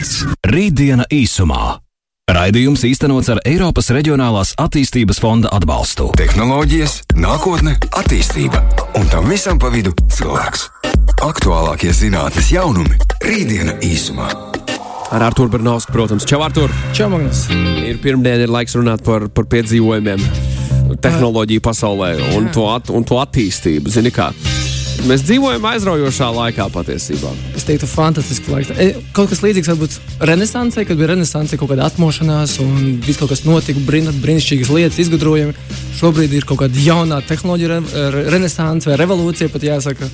daudz. Rītdiena īsumā. Raidījums īstenots ar Eiropas Reģionālās attīstības fonda atbalstu. Tehnoloģijas, nākotne, attīstība un tam visam pa vidu cilvēks. Aktuālākie zinātnes jaunumi - Rītdiena īsumā. Ar Arthuru Bernausku, protams, Čau, Artur! Čau, Magnus! Ir pirmdiena, ir laiks runāt par, par piedzīvojumiem tehnoloģiju pasaulē un to, at, un to attīstību. Zini, kā mēs dzīvojam aizraujošā laikā patiesībā. Es teiktu, fantastisks laiks. E, kaut kas līdzīgs varbūt renesansē, kad bija renesansē kaut kāda atmošanās un viss kaut kas notika, brin, brīnišķīgas lietas, izgudrojumi. Šobrīd ir kaut kāda jaunā tehnoloģija, re, renesanse vai revolūcija pat jāsaka.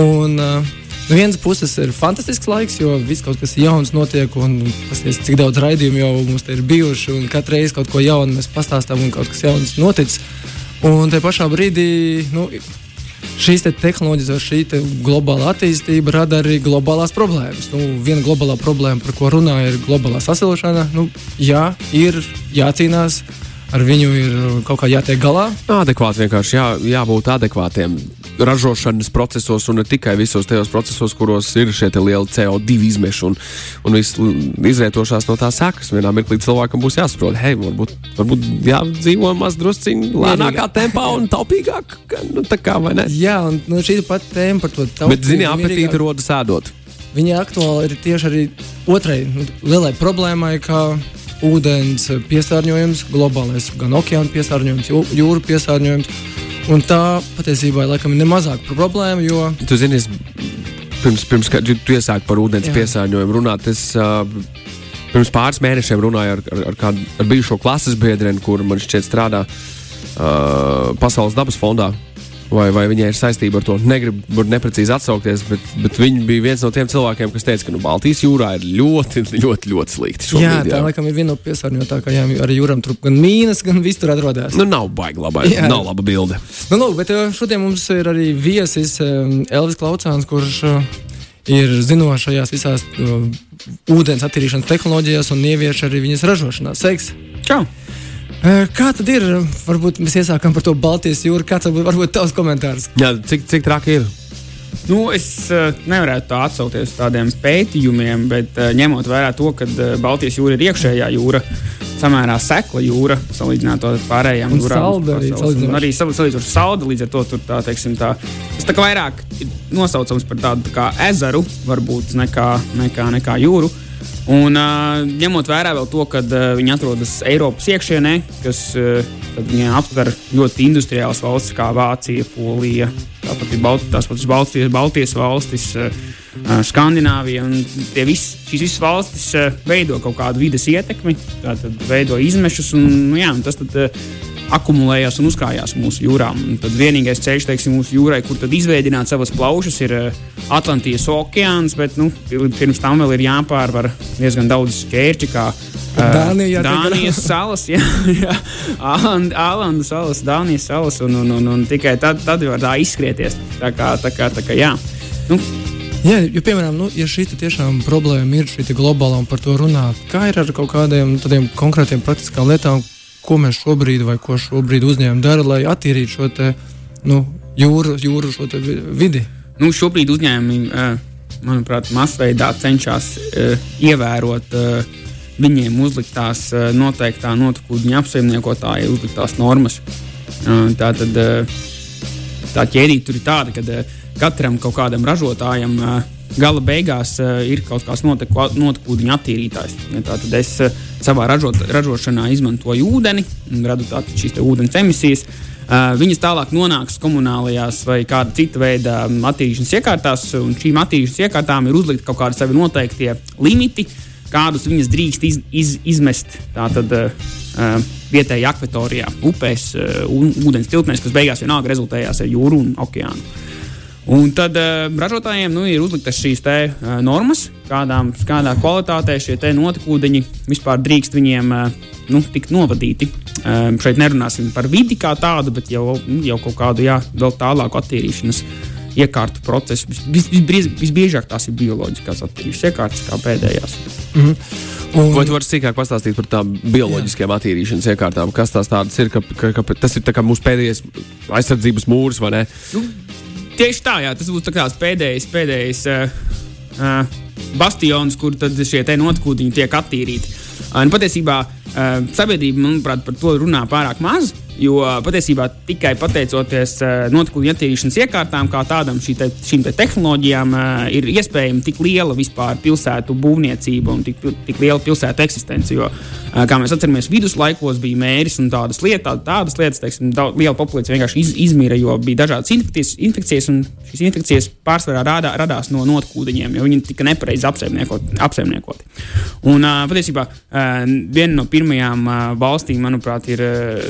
Un, uh, No vienas puses ir fantastisks laiks, jo viss kaut kas jauns notiek, un pasties, cik daudz raidījumu jau mums ir bijuši, un katru reizi kaut ko jaunu mēs pastāstām, un kaut kas jauns noticis. Un tajā pašā brīdī nu, šīs te tehnoloģijas šī te globāla attīstība rada arī globālās problēmas. Nu, viena globālā problēma, par ko runāja, ir globālā sasilšana. Nu, jā, ir jācīnās. Ar viņu ir kaut kā jātiek galā. Adekvāti vienkārši jā, jābūt adekvātiem ražošanas procesos un ne tikai visos tajos procesos, kuros ir šie lieli CO2 izmeši un, un viss izrietošās no tā sekas. Vienā mirklī cilvēkam būs jāsaprot, hei, varbūt, varbūt jādzīvo maz drusciņā lēnākā tempā un taupīgāk. Nu, kā, Jā, un nu, šī ir pat tēma par to taupību. Bet, zini, apetīti rodas ēdot. Viņa aktuāli ir tieši arī otrai nu, lielai problēmai, ka ūdens piesārņojums, globālais gan okeāna piesārņojums, jūru piesārņojums. Un tā patiesībā laikam, ir nemazāk problēma. Jo... Tu zini, es pirms, pirms kad tu iesāki par ūdens Jā. piesārņojumu runāt, es uh, pirms pāris mēnešiem runāju ar, ar, ar, kādu, ar bijušo klases biedreni, kur man šķiet strādā uh, Pasaules dabas fondā vai, vai viņai ir saistība ar to. Negribu neprecīzi atsaukties, bet, bet viņi bija viens no tiem cilvēkiem, kas teica, ka nu, Baltijas jūrā ir ļoti, ļoti, ļoti slikti. Šobrīd, jā, tā jā. laikam ir viena no piesārņotākajām arī jūram. Tur gan mīnas, gan viss tur atrodas. Nu, nav baigi labā, jā. nav laba bilde. Nu, lūk, bet uh, šodien mums ir arī viesis um, Elvis Klaucāns, kurš uh, ir zinošs šajās visās uh, ūdens attīrīšanas tehnoloģijās un ievieš arī viņas ražošanā. Sveiks! Čau! Kā tad ir? Varbūt mēs iesākam par to Baltijas jūru. Kāds varbūt tavs komentārs? Jā, cik, cik traki ir? Nu, es uh, nevarētu tā atsaukties uz tādiem pētījumiem, bet uh, ņemot vērā to, ka uh, Baltijas jūra ir iekšējā jūra, samērā sekla jūra, salīdzinot ar pārējām jūrām. Arī, un arī salīdzinot ar saldu, līdz ar to tur tā, teiksim, tā, tas tā kā vairāk nosaucams par tādu tā kā ezeru, varbūt nekā, nekā, nekā jūru. Un, uh, ņemot vērā to, ka uh, viņi atrodas Eiropas iekšienē, kas uh, aptver ļoti industriālas valstis kā Vācija, Polija, tāpat ir Balt, tās pašas Baltijas, Baltijas valstis, uh, Skandināvija. Vis, šīs visas valstis uh, veido kaut kādu vidas ietekmi, tātad veido izmešus. Un, nu, jā, un tas tad, uh, akumulējās un uzkrājās mūsu jūrām. Un tad vienīgais ceļš teiksim, mūsu jūrai, kur izveidot savas plaušas, ir eh, Atlantijas okeāns, bet nu, pirms tam vēl ir jāpārvar diezgan daudz šķērķi. Kā, uh, Dānija, Dānijas salas, jā, jā Ālandu salas, Dānijas salas, un, un, un, un tikai tad, tad var tā izskrieties. Tā kā, tā kā, tā kā, jā. Nu, Jā, jo, piemēram, nu, ja šī tiešām problēma ir šī globālā un par to runāt, kā ir ar kaut kādiem tādiem konkrētiem praktiskām lietām, ko mēs šobrīd, vai ko šobrīd uzņēmumi dara, lai attīrītu šo te, nu, jūru, jūru šo vidi? Nu, šobrīd uzņēmumi, eh, manuprāt, masveidā cenšas eh, ievērot eh, viņiem uzliktās noteiktā notekūdeņa apsaimniekotāja uzliktās normas. Tā tad tā ķēdīte tur ir tāda, ka katram kaut kādam ražotājam gala beigās ir kaut kāds notekūdeņa attīrītājs. Ja tā tad es savā ražot, ražošanā izmantoju ūdeni radu šīs ūdens emisijas. Uh, viņas tālāk nonāks komunālajās vai kāda cita veida attīrīšanas iekārtās, un šīm attīrīšanas iekārtām ir uzlikti kaut kādi savi noteiktie limiti, kādus viņas drīkst iz, iz, izmest tātad, uh, vietējā akvatorijā, upēs, uh, ūdens tilpnēs, kas beigās vienalga rezultējās ar jūru un okeānu. Un tad uh, ražotājiem nu, ir uzliktas šīs te, uh, normas, kādām, kādā kvalitātē šie notekūdeņi vispār drīkst viņiem uh, nu, tikt novadīti. Uh, šeit nerunāsim par vidi kā tādu, bet jau, jau kaut kādu jā, vēl tālāku attīrīšanas iekārtu procesu. Vis, vis, vis, visbiežāk tās ir bioloģiskās attīrīšanas iekārtas, kā pēdējās. Mm -hmm. Un... Vai tu vari sīkāk pastāstīt par tām bioloģiskajām attīrīšanas iekārtām? Kas tās ir? Ka, ka, ka, tas ir mūsu pēdējais aizsardzības mūris, vai ne? Nu, Tieši tā, jā, tas būs tāds pēdējais, pēdējais uh, uh, bastions, kur šie notkūdiņi tiek attīrīti. Uh, nu, patiesībā uh, sabiedrība, manuprāt, par to runā pārāk maz. Jo patiesībā tikai pateicoties notikuma attīrīšanas iekārtām, kā tādam, šī te, šīm te tehnoloģijām, ir iespējama tik liela vispār pilsētu būvniecība un tik, tik liela pilsētu eksistence. Jo, kā mēs atceramies, viduslaikos bija mēris un tādas lietas, tādas lietas, teiksim, daudz, liela populācija vienkārši iz, izmira, jo bija dažādas infekcijas, infekcijas un šīs infekcijas pārsvarā rādā, radās no notkūdiņiem, jo viņi tika nepareizi apsaimniekoti. apsaimniekoti. Un patiesībā viena no pirmajām valstīm, manuprāt, ir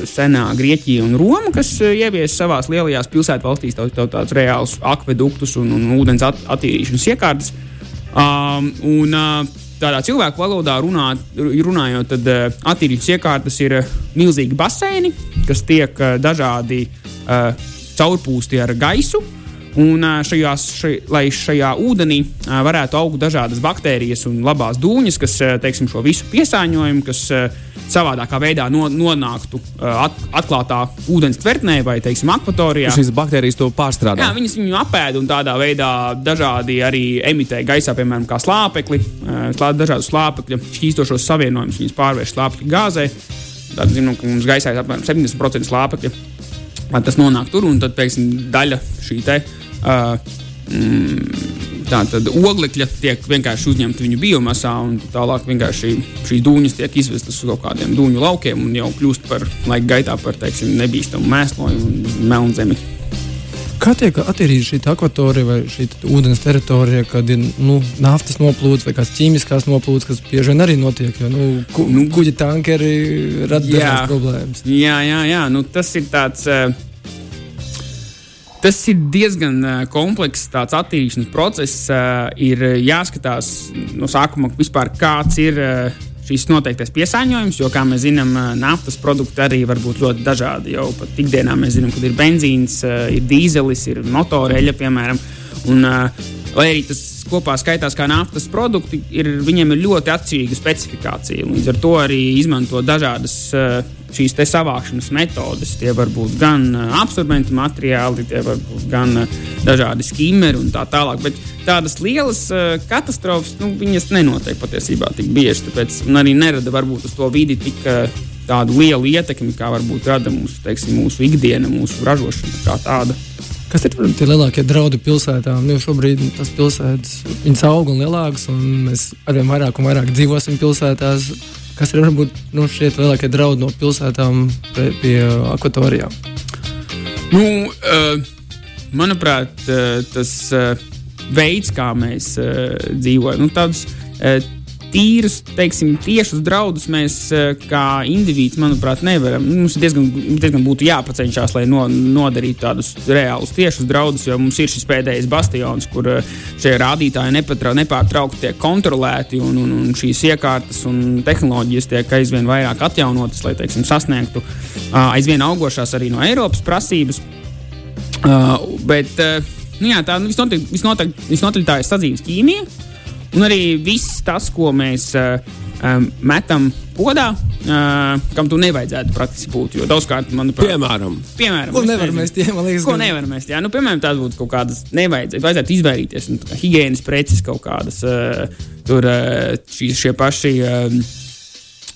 senā Grieķija un Roma, kas eh, ievies savās lielajās pilsētvalstīs tādus reālus akveduktus un, un ūdens at, attīrīšanas iekārtas. Um, un, uh, tādā cilvēku valodā runā, runājot, tad uh, attīrīšanas iekārtas ir uh, milzīgi baseini, kas tiek uh, dažādi uh, caurpūsti ar gaisu. Un šajās, šai, lai šajā ūdenī varētu augt dažādas baktērijas un labās dūņas, kas teiksim, šo visu piesāņojumu, kas savādākā veidā no, nonāktu at, atklātā ūdens tvertnē vai teiksim, akvatorijā. Šīs baktērijas to pārstrādā. Jā, viņas viņu apēd un tādā veidā dažādi arī emitē gaisā, piemēram, kā slāpekli, dažādu slāpekļa šķīstošos savienojumus, viņas pārvērš slāpekļa gāzē. Tad, zinām, ka mums gaisā ir apmēram 70% slāpekļa. Tas nonāk tur, un tad, teiksim, daļa šī te, uh, Tātad oglekļa tiek vienkārši uzņemta viņu biomasā, un tālāk vienkārši šīs dūņas tiek izvestas uz kaut kādiem dūņu laukiem un jau kļūst par laika gaitā par teiksim, nebīstamu mēslojumu un melnzemi. Kā tiek attīrīta šī akvatorija vai šī ūdens teritorija, kad ir nu, naftas noplūdes vai kādas ķīmiskās noplūdes, kas bieži vien arī notiek? Jo nu, ku, nu, kuģi tankeri rada dažādas problēmas. Jā, jā, jā. Nu, tas ir tāds. Uh, Tas ir diezgan komplekss attīrīšanas process. Ir jāskatās no sākuma, vispār, kāds ir šīs noteiktais piesārņojums, jo, kā mēs zinām, naftas produkti arī var būt ļoti dažādi. Jau pat ikdienā mēs zinām, ka ir benzīns, ir dīzelis, ir motoreļa, piemēram. Un, lai arī tas kopā skaitās kā naftas produkti, ir, viņiem ir ļoti atšķirīga specifikācija. Līdz ar to arī izmanto dažādas šīs savākšanas metodes. Tie var būt gan uh, absorbentu materiāli, tie var būt gan uh, dažādi skimeri un tā tālāk. Bet tādas lielas uh, katastrofas, nu, viņas nenotiek patiesībā tik bieži. Tāpēc arī nerada varbūt uz to vidi tik tādu lielu ietekmi, kā varbūt rada mūsu, teiksim, mūsu ikdiena, mūsu ražošana kā tāda. Kas ir tie lielākie draudi pilsētām? Jo šobrīd tas pilsētas aug un lielākas, un mēs arvien vairāk un vairāk dzīvosim pilsētās. Kas ir varbūt nu, šie lielākie draudi no pilsētām pie, pie akvatorijām? Nu, uh, manuprāt, uh, tas uh, veids, kā mēs dzīvojam, nu, tāds, tīrus, teiksim, tiešus draudus mēs eh, kā indivīds, manuprāt, nevaram. Mums diezgan, diezgan būtu jāpacenšas, lai no, nodarītu tādus reālus tiešus draudus, jo mums ir šis pēdējais bastions, kur eh, šie rādītāji nepatra, nepārtraukti tiek kontrolēti, un, un, un šīs iekārtas un tehnoloģijas tiek aizvien vairāk atjaunotas, lai teiksim, sasniegtu aizvien augošās arī no Eiropas prasības. Uh, bet, uh, nu jā, tā nu, visnotaļ, visnotaļ, visnotaļ tā ir sadzīves ķīmija. Un arī viss tas, ko mēs uh, um, metam podā, uh, kam tu nevajadzētu praktiski būt. Jo daudzkārt, manuprāt, piemēram, piemēram ko nevar mest, jā, man liekas, ko nevar mest. Jā, nu, piemēram, tās būtu kaut kādas nevajadzētu, vajadzētu izvairīties no nu, higiēnas preces kaut kādas. Uh, tur uh, šī, šie paši. Uh,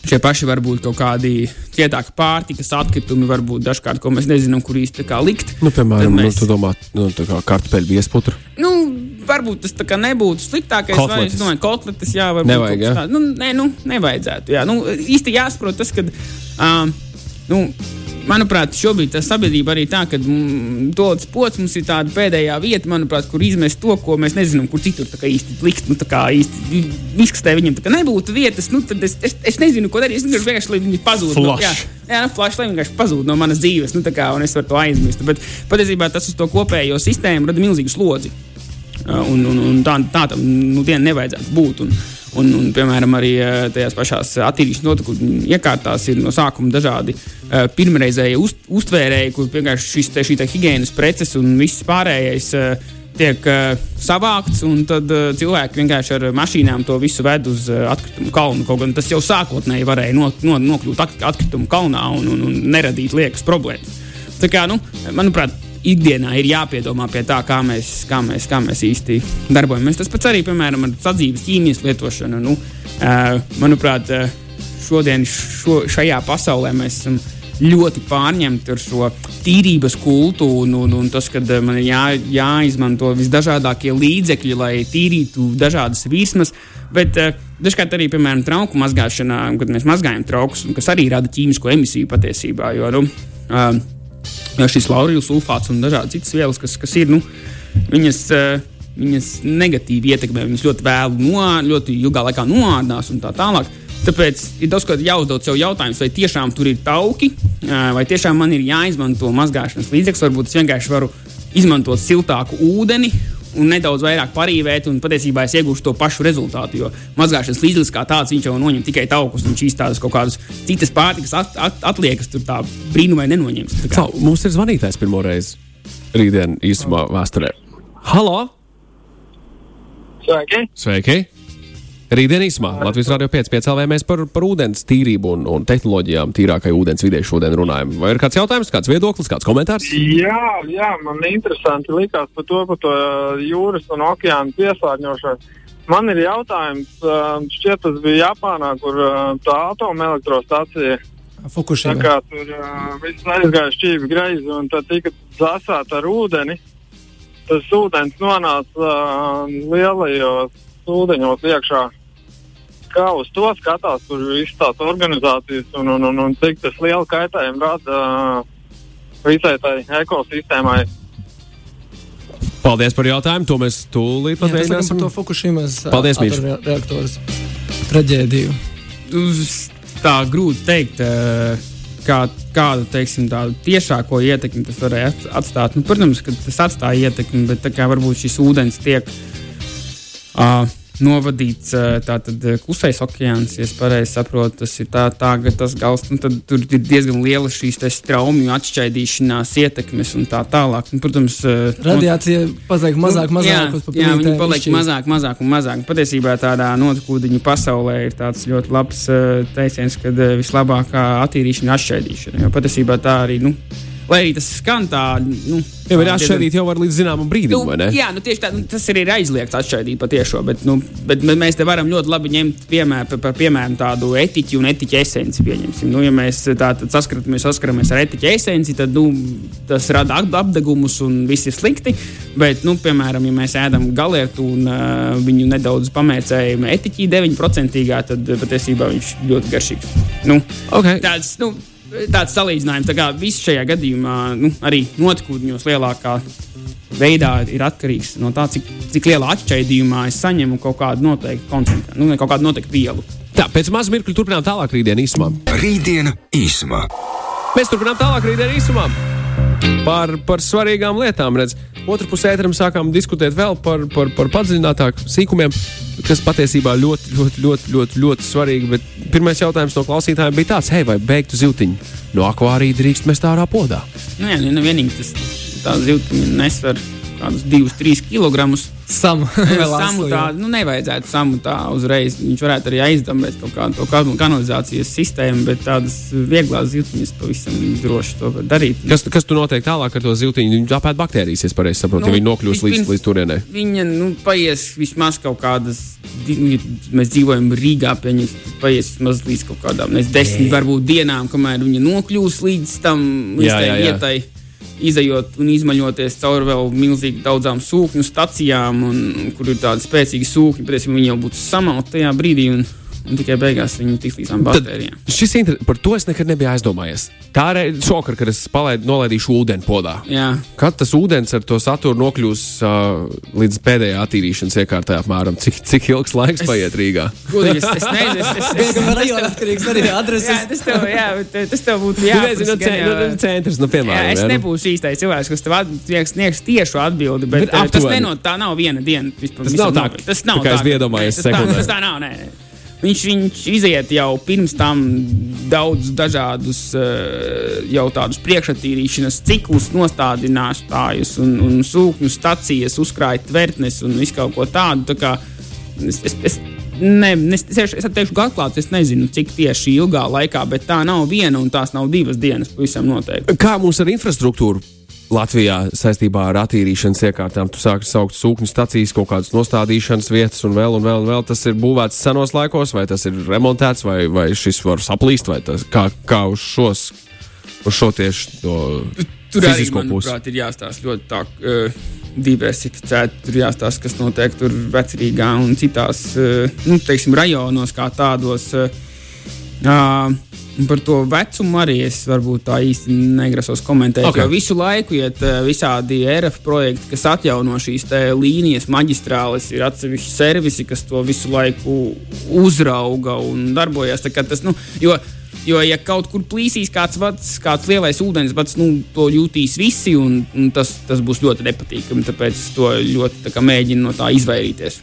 Šie paši var būt kaut kādi cietāki pārtikas atkritumi, varbūt dažkārt, ko mēs nezinām, kur īsti likt. Nu, piemēram, nu, mēs... nu, domā, nu, kartupeļu viesputra. Nu, varbūt tas nebūtu sliktākais. Kotletes. Es domāju, ka kotletes jā, varbūt Nevajag, jā? nu, nē, nu, nevajadzētu. Jā. Nu, īsti jāsaprot tas, ka. Uh, nu, manuprāt, šobrīd tā sabiedrība arī tā, ka mm, tāds pocis mums ir tāda pēdējā vieta, manuprāt, kur izmest to, ko mēs nezinām, kur citur īsti likt. Nu, kā īsti izkastē viņam nebūtu vietas, nu, tad es, es, es nezinu, ko darīt. Es gribu vienkārši, lai viņi pazūd. No, jā, jā nu, flash, lai vienkārši pazūd no manas dzīves, nu, kā, un es varu to aizmirst. Bet patiesībā tas uz to kopējo sistēmu rada milzīgu slodzi. Un, un, un tā, tā tam nu, nevajadzētu būt. Un, Un, un, piemēram, arī tajās pašās attīrīšanas notikumu iekārtās ir no sākuma dažādi uh, pirmreizēji uz, uztvērēji, kur vienkārši šis, te, šī higiēnas preces un viss pārējais uh, tiek uh, savākts, un tad uh, cilvēki vienkārši ar mašīnām to visu ved uz uh, atkritumu kalnu. Kaut gan tas jau sākotnēji varēja no, no, nokļūt atkritumu kalnā un, un, un neradīt liekas problēmas. Tā kā, nu, manuprāt, ikdienā ir jāpiedomā pie tā, kā mēs, kā mēs, kā mēs īsti darbojamies. Tas pats arī, piemēram, ar sadzīves ķīmijas lietošanu. Nu, manuprāt, šodien šo, šajā pasaulē mēs esam ļoti pārņemti ar šo tīrības kultu un, un, tas, ka man ir jā, jāizmanto visdažādākie līdzekļi, lai tīrītu dažādas vismas. Bet uh, dažkārt arī, piemēram, trauku mazgāšanā, kad mēs mazgājam traukus, kas arī rada ķīmisko emisiju patiesībā. Jo, nu, uh, jo šis laurīlu sulfāts un dažādas citas vielas, kas, kas ir, nu, viņas, uh, viņas negatīvi ietekmē, viņas ļoti vēlu, no, ļoti ilgā laikā noārdās un tā tālāk. Tāpēc ir daudz jāuzdod sev jautājums, vai tiešām tur ir tauki, vai tiešām man ir jāizmanto mazgāšanas līdzeklis. Varbūt es vienkārši varu izmantot siltāku ūdeni un nedaudz vairāk parīvēt, un patiesībā es iegūšu to pašu rezultātu. Jo mazgāšanas līdzeklis kā tāds, viņš jau noņem tikai taukus, un šīs tādas kaut kādas citas pārtikas at, at, atliekas tur tā brīnumai nenoņems. Tā kā... Mums ir zvanītājs pirmo reizi rītdien īsumā vēsturē. Halo! Sveiki! Sveiki! Rītdien īsumā Latvijas Rādio 5,5 LV mēs par, par ūdens tīrību un, un tehnoloģijām tīrākai ūdens vidē šodien runājam. Vai ir kāds jautājums, kāds viedoklis, kāds komentārs? Jā, jā man interesanti likās par to, par to jūras un okeāna piesārņošanu. Man ir jautājums, šķiet, tas bija Japānā, kur tā atomelektrostacija Fukushima. Tā kā tur viss aizgāja šķīvi greizi un tad tika zasāta ar ūdeni. Tas ūdens nonāca lielajos ūdeņos iekšā. Kā uz to skatās, tur visas tās organizācijas un, un, un, un cik tas lielu kaitējumu rada uh, visai tai ekosistēmai. Paldies par jautājumu. To mēs tūlīt laikam par to Fukushimas Paldies, reaktoru traģēdiju. Tā grūti teikt. Kā, kādu teiksim, tādu tiešāko ietekmi tas varēja at- atstāt. Nu, protams, ka tas atstāja ietekmi, bet tā kā varbūt šis ūdens tiek uh, novadīts uh, tātad uh, klusais okeāns, ja es pareizi saprotu, tas ir tā, tā tas gals, nu, tad tur ir diezgan liela šīs straumju atšķaidīšanās ietekmes un tā tālāk. Un, protams, uh, Radiācija paliek mazāk, Nu, mazāk. jā, pa jā, viņi planētēm paliek izšķīst. mazāk, mazāk un mazāk. Patiesībā tādā notekūdeņu pasaulē ir tāds ļoti labs teiciens, ka uh, vislabākā attīrīšana ir atšķaidīšana. Jo patiesībā tā arī, nu, lai arī tas skan tā, nu, bet tā atšķaidīt jau var līdz zināmam brīdim, Nu, vai ne? jā, nu, tieši tā, nu, tas arī ir aizliegts atšķaidīt patiešām, bet, nu, bet mēs te varam ļoti labi ņemt piemēr, par, par piemēram tādu etiķu un etiķa esenci. Pieņemsim. Nu, ja mēs tā, saskaramies, saskaramies ar etiķa esenci, tad nu, tas rada ap- apdegumus un viss ir slikti. Bet, nu, piemēram, ja mēs ēdam galētu un uh, viņu nedaudz pamērcējam etiķī 9%, tad patiesībā viņš ļoti garšīgs. Nu, Okay. tāds, nu, tāds salīdzinājums, tā kā viss šajā gadījumā, nu, arī notikūņos lielākā veidā ir atkarīgs no tā, cik, cik lielā atšķaidījumā es saņemu kaut kādu noteiktu koncentrāciju, nu, kaut kādu noteiktu vielu. Tā, pēc maz mirkļa turpinām tālāk rītdien īsumā. Rītdiena īsumā. Mēs turpinām tālāk rītdien īsumā. Par, par svarīgām lietām. Redz. Otrā pusē ēteram sākām diskutēt vēl par, par, par padziļinātākiem sīkumiem, kas patiesībā ļoti, ļoti, ļoti, ļoti, ļoti svarīgi. Bet pirmais jautājums no klausītājiem bija tāds, hei, vai beigtu ziltiņu no akvārija drīkst mest ārā podā? Nu, jā, nu, vienīgi tas tā zivtiņa nesver kādus 2-3 kg. Samu. Samu aslu, tā, jā. nu, nevajadzētu samu tā uzreiz. Viņš varētu arī aizdambēt kaut kādu to kan- kanalizācijas sistēmu, bet tādas vieglās zivtiņas pavisam droši to var darīt. Kas, kas tu noteikti tālāk ar to ziltiņu? Viņi apēd baktērijas, ja es pareizi saprotu, nu, ja viņi nokļūs līdz, līdz turienei. Viņa nu, paies vismaz kaut kādas, nu, ja mēs dzīvojam Rīgā, pieņems, paies vismaz līdz kaut kādām nezinu, desmit varbūt dienām, kamēr viņa nokļūs līdz tam līdz Jā, tai jā, jā. vietai. Izejot un izmaļoties cauri vēl milzīgi daudzām sūkņu stacijām, un, kur ir tādi spēcīgi sūkņi, patiesībā viņi jau būtu samauti tajā brīdī, un, un tikai beigās viņi tiks līdz tām baktērijām. Šis inter... par to es nekad nebiju aizdomājies. Tā ir šokar, kad es palaidu, nolaidīšu ūdeni podā. Jā, Kad tas ūdens ar to saturu nokļūs uh, līdz pēdējai attīrīšanas iekārtai, apmēram cik, cik ilgs laiks Es- paiet Rīgā? godīgi, es, es nezinu, es, es, es, Gan rajona atkarīgs arī Jā, adreses. tas tev, jā, eh, tas tev būtu Jā, nezinu, no, jāprasa gan ce, jau- no centrs, nu, Jā, piemēram. es jā, nu. nebūšu īstais cilvēks, kas tev at- sniegs tiešu atbildi, bet, Bet bet tas nenot, tā nav viena diena. vispār Tas nav tā, notiek. tas nav tā kā es iedomājos tas tā-. Tas tā nav. Nē. nē. Viņš, viņš iziet jau pirms tam daudz dažādus uh, jau tādus priekšatīrīšanas ciklus, nostādinātājus un, un sūkņu stacijas, uzkrājot tvertnes un visu kaut ko tādu. Tā kā es, es, es, Ne, es, es, es teikšu, atklāti es nezinu, cik tieši ilgā laikā, bet tā nav viena un tās nav divas dienas. Pavisam noteikti. Kā mums ar infrastruktūru? Latvijā saistībā ar attīrīšanas iekārtām. Tu sāki saukt sūkņu stacijas, kaut kādas nostādīšanas vietas, un vēl, un vēl, un vēl. Tas ir būvēts senos laikos, vai tas ir remontēts, vai, vai šis var saplīst, vai tas kā, kā uz, šos, uz šo tieši to Tur arī, fizisko pusi. manuprāt, ir jāstāsta ļoti tā. Uh, Diversificēti tur jāstāsta, kas notiek tur vecrīgā un citās, uh, nu, teiksim, rajonos, kā tādos. Uh, uh, Par to vecumu arī es varbūt tā īsti negrasos komentēt. Ok. Okay. Jo visu laiku iet uh, visādi RF projekti, kas atjauno šīs līnijas, maģistrāles, ir atsevišķi servisi, kas to visu laiku uzrauga un darbojas. Tas, nu, jo, jo, ja kaut kur plīsīs kāds, vats, kāds lielais ūdensvads, nu, to jutīs visi, un, un tas, tas būs ļoti nepatīkami. Tāpēc es to ļoti kā, mēģinu no tā izvairīties.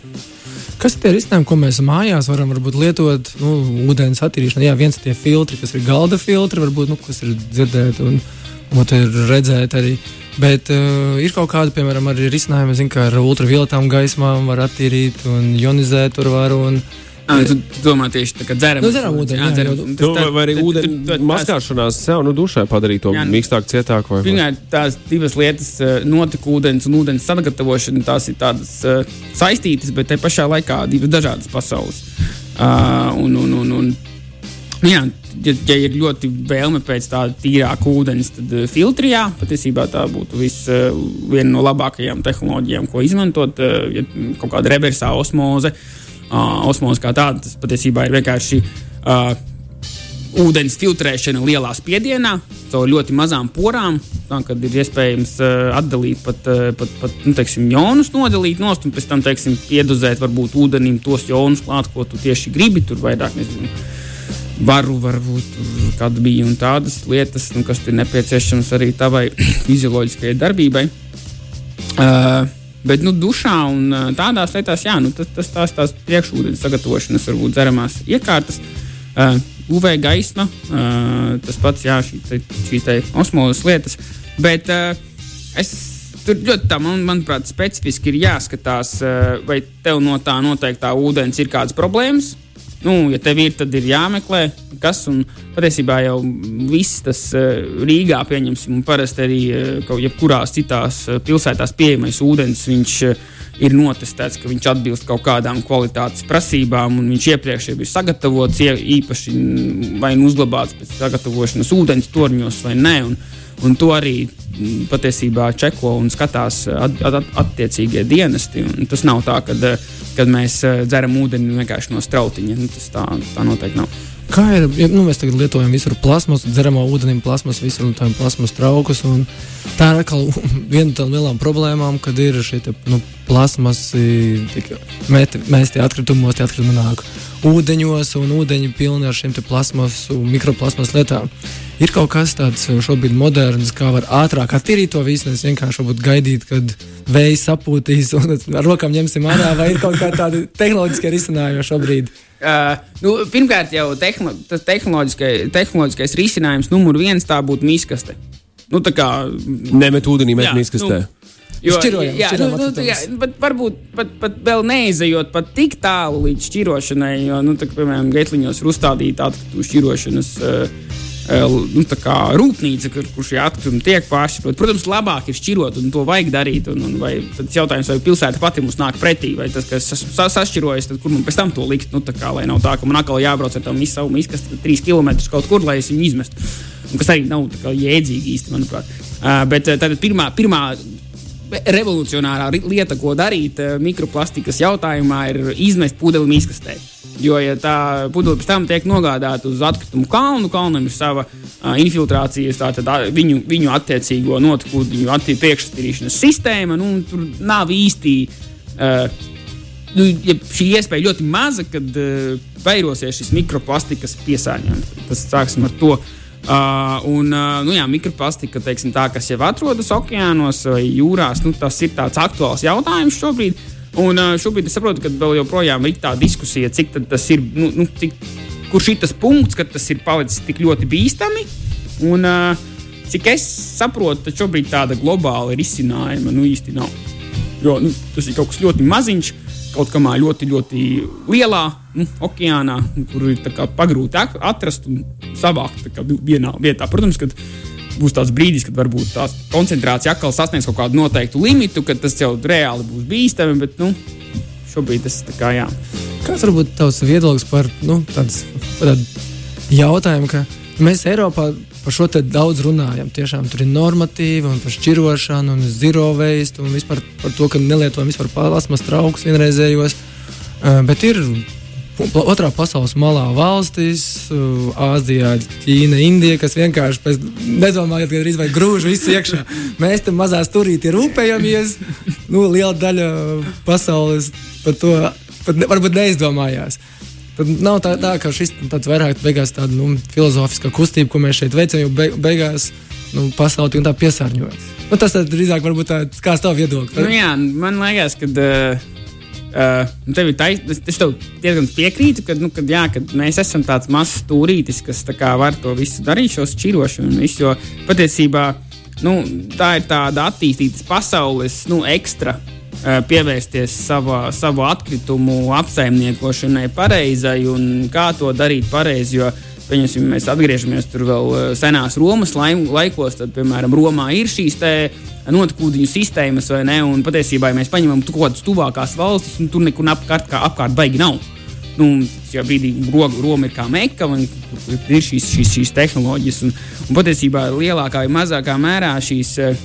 Kas ir tie risinājumi, ko mēs mājās varam varbūt, lietot nu, ūdens attīrīšanai? Jā, viens tie filtri, kas ir galda filtri, varbūt, nu, kas ir dzirdēti un, un ir redzēti arī. Bet uh, ir kaut kāda, piemēram, arī risinājuma, zin, ka ar ultravioletām gaismām var attīrīt un ionizēt tur var. Un, Ah, tu, tu domā tieši tā kā dzeram. Nu, dzeram ūdeni, jā, dzeram. Tas Nu, vai, vai arī ūdeni mazgāšanās sev, nu, dušai padarīt to Jā, nu- mīkstāk, cietāk. Vai. Pirmkārt, tās divas lietas, eh, notekūdens un ūdens sagatavošana, tās ir tādas uh, saistītas, bet te pašā laikā divas dažādas pasaules. Uh, un, un, un, un, nu jā, ja, ja ir ļoti vēlme pēc tāda tīrāka ūdens, tad uh, filtrijā patiesībā tā būtu vis, uh, viena no labākajām tehnoloģijām, ko izmantot. Uh, ja kaut kāda reversā osmoze, uh, osmoze kā tāda, tas patiesībā ir vienkārši. Uh, ūdens filtrēšana lielā spiedienā, caur ļoti mazām porām, tā, kad ir iespējams uh, atdalīt pat, uh, pat, pat nu, teiksim, jonus, nodalīt nost, un pēc tam teiksim, piedozēt varbūt ūdenim tos jonus klāt, ko tu tieši gribi. Tur vairāk nezinu. Varu, varbūt kāda bija un tādas lietas, nu, kas ir nepieciešamas arī tavai fizioloģiskajai darbībai. Uh, Bet, nu, dušā un tādās lietās, jā, nu, tas, tas tās, tās priekšūdens sagatavošanas, varbūt dzeramās iekārtas, uh, UV gaisma, uh, tas pats, jā, šī te, šī te osmozes lietas. Bet uh, es tur ļoti tā, man, manuprāt, specifiski ir jāskatās, vai tev no tā noteiktā ūdens ir kādas problēmas. Nu, ja tev ir, tad ir jāmeklē, kas. Un patiesībā jau viss tas uh, Rīgā, pieņemsim, un parasti arī uh, kaut jebkurās citās uh, pilsētās pieejamais ūdens, viņš ir notestēts, ka viņš atbilst kaut kādām kvalitātes prasībām, un viņš iepriekš jau ir sagatavots, īpaši vai nu uzglabāts pēc sagatavošanas ūdens torņos vai nē. Un, un to arī mm, patiesībā čeko un skatās at, at, at, attiecīgie dienesti. Un tas nav tā, ka kad mēs eh, dzeram ūdeni vienkārši no strautiņa. Nu, tas tā, tā noteikti nav. Kā ir? Ja, nu, mēs tagad lietojam visur plasmas, dzeramo ūdeni, plasmas, visur lietojam plasmas traukus. un Tā ir atkal viena no tām lielām problēmām, kad ir šie te, nu, plasmas, mēsti atkritumos, tie atkritumi nāk ūdeņos, un ūdeņi pilni ar šiem te plasmas, un mikroplasmas lietām. Ir kaut kas tāds šobrīd moderns, kā var ātrāk attīrīt to visu, nevis vienkārši gaidīt, kad vējs sapūtīs un ar rokām ņemsim ārā, vai ir kaut kāda tāda tehnoloģiska risinājuma šobrīd. Uh, nu, pirmkārt, jau tehno, tas tehnoloģiskais, tehnoloģiskais risinājums numur viens tā būtu mīskaste. Nu, tā kā Nemet ūdenī, met Jā, mīkstastē. Jo, Šķirojam, jā, šķirojam nu, nu, jā, bet varbūt pat, pat vēl neizejot pat tik tālu līdz šķirošanai, jo, nu, tā, piemēram, Geitliņos ir uzstādīta atkritumu šķirošanas uh, nu, tā kā rūpnīca, kur, kur šie atkritumi tiek pāršķiroti. Protams, labāk ir šķirot, un to vajag darīt. Un, un vai, tad jautājums, vai pilsēta pati mums nāk pretī, vai tas, kas sa, sašķirojas, tad kur man pēc tam to likt, nu, kā, lai nav tā, ka man atkal jābrauc ar tādu savu izkastu trīs km kaut kur, lai es viņu izmestu. Un, kas arī nav kā jēdzīgi īsti, manuprāt. Uh, bet uh, tad pirmā, pirmā revolucionārā lieta, ko darīt eh, mikroplastikas jautājumā, ir izmest pudeli mīkstastē. Jo, ja tā pudele pēc tam tiek nogādāta uz atkritumu kalnu, kalnam ir sava uh, infiltrācijas, tātad ā, viņu, viņu attiecīgo notekūdeņu atti- priekšstīrīšanas sistēma, nu, tur nav īsti. Uh, Nu, ja šī iespēja ļoti maza, kad uh, vairosies šis mikroplastikas piesārņojums. Tas sāksim ar to. Uh, un, uh, nu, jā, mikroplastika, teiksim, tā, kas jau atrodas okeānos vai jūrās, nu, tas ir tāds aktuāls jautājums šobrīd. Un uh, šobrīd es saprotu, ka vēl joprojām ir tā diskusija, cik tas ir, nu, nu, cik, kurš ir tas punkts, kad tas ir palicis tik ļoti bīstami. Un, uh, cik es saprotu, tad šobrīd tāda globāla risinājuma nu, īsti nav. Jo nu, tas ir kaut kas ļoti maziņš, kaut kādā ļoti, ļoti lielā nu, okeānā, kur ir pagrūti atrast un savākt vienā vietā. Protams, ka būs tāds brīdis, kad varbūt tā koncentrācija atkal sasniegs kaut kādu noteiktu limitu, kad tas jau reāli būs bīstami. Bet nu, šobrīd tas ir kā jā. Kāds varbūt tavs viedoklis par nu, tādu jautājumu, ka mēs Eiropā par šo daudz runājam. Tiešām tur ir normatīvi un par šķirošanu un zero waste un vispār par to, ka nelietojam vispār plasmas traukus vienreizējos. Uh, bet ir otrā pasaules malā valstis, Āzijā, Ķīna, Indija, kas vienkārši nedomājot, ka drīz vai grūž visu iekšā. Mēs tam mazā stūrītī rūpējamies. Nu, liela daļa pasaules par to pat ne, varbūt neizdomājās. Tad nav tā, tā ka šis tāds vairāk beigās tāda nu, filozofiska kustība, ko mēs šeit veicam, jo be, beigās nu, pasaule tā piesārņojas. Nu, tas drīzāk varbūt tāds kāds tavs viedoklis. Nu, jā, man liekas, ka. Uh Uh, tev ir taisnība. Es tev diezgan piekrītu, ka, nu, kad, jā, kad mēs esam tāds mazs stūrītis, kas kā, var to visu darīt, šo šķirošanu. Visu, jo patiesībā nu, tā ir tāda attīstītas pasaules nu, ekstra. Uh, pievērsties savā, savu atkritumu apsaimniekošanai pareizai un kā to darīt pareizi. Jo, pieņemsim, mēs atgriežamies tur vēl uh, senās Romas laikos, tad, piemēram, Romā ir šīs tādas notekūdeņu sistēmas, vai ne? Un patiesībā, ja mēs paņemam kaut kādas tuvākās valstis, un tur nekur apkārt, apkārt baigi nav. Nu, šajā brīdī Roma ir kā meka, un ir šīs, šīs, šīs tehnoloģijas. Un, un patiesībā lielākā vai mazākā mērā šīs uh,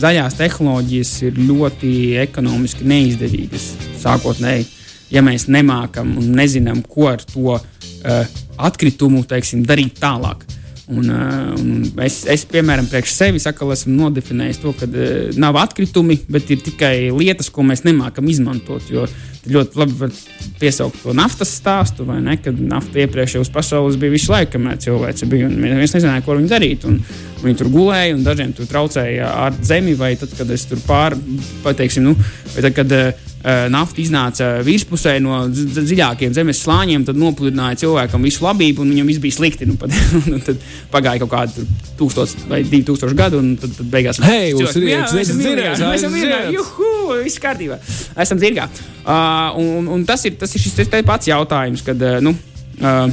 zaļās tehnoloģijas ir ļoti ekonomiski neizdevīgas sākotnēji. Ja mēs nemākam un nezinām, ko ar to uh, atkritumu teiksim, darīt tālāk. Un, uh, un es, es, piemēram, priekš sevis atkal esmu nodefinējis to, ka uh, nav atkritumi, bet ir tikai lietas, ko mēs nemākam izmantot. Jo ļoti labi var piesaukt to naftas stāstu, vai ne? Kad nafta iepriekšējos pasaules bija visu laiku, kamēr cilvēks bija. Mēs nezinājām, ko viņi darīt. Un, viņi tur gulēja, un dažiem tur traucēja ar zemi, vai tad, kad es tur pārpateiksim, nu, vai tad, kad uh, nafta iznāca virspusē no dziļākiem zemes slāņiem, tad nopludināja cilvēkam visu labību, un viņam viss bija slikti. Nu, pat, tad pagāja kaut kādi tūkstoši vai divi tūkstoši gadu, un tad, tad beigās hei, mums ir iekšā, mēs esam dzirgā, mēs esam dzirgā, juhu, viss kārtībā, esam dzirgā. Uh, un, un tas ir, tas ir šis pats jautājums, kad, uh, nu, uh,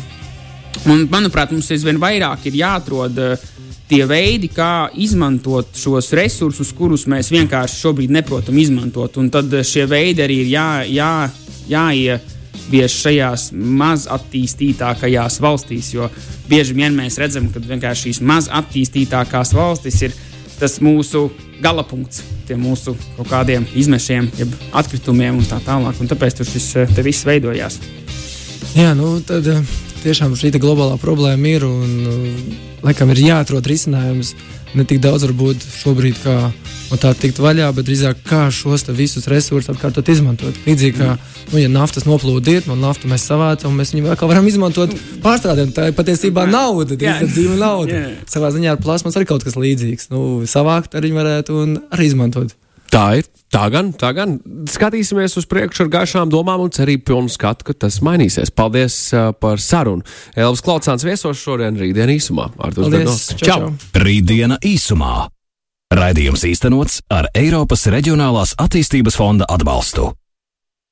un, manuprāt, mums aizvien vairāk ir jāatrod uh, tie veidi, kā izmantot šos resursus, kurus mēs vienkārši šobrīd neprotam izmantot. Un tad šie veidi arī ir jā, jā, jāievieš šajās maz attīstītākajās valstīs. Jo bieži vien mēs redzam, ka šīs maz attīstītākās valstis ir tas mūsu galapunkts, tie mūsu kaut kādiem izmešiem, jeb atkritumiem un tā tālāk. Un tāpēc tur šis te viss veidojās. Jā, nu tad tiešām šī globālā problēma ir un laikam ir jāatrod risinājums. Ne tik daudz varbūt šobrīd, kā no tā tikt vaļā, bet drīzāk kā šos visus resursus atkārtot izmantot. Līdzīgi kā, nu, ja naftas noplūdiet, no naftu mēs savācam, mēs viņu atkal varam izmantot pārstrādēm. Tā ir patiesībā nauda, ir dzīva nauda. Savā ziņā ar plasmas arī kaut kas līdzīgs. Nu, savākt arī varētu un arī izmantot. Tā ir. Tā gan, tā gan. Skatīsimies uz priekšu ar gaišām domām un cerību pilnu skatu, ka tas mainīsies. Paldies uh, par sarunu. Elvis Klaucāns viesos šodien, rītdien īsumā. Paldies! Čau, čau. Rītdiena īsumā. Raidījums īstenots ar Eiropas Reģionālās attīstības fonda atbalstu.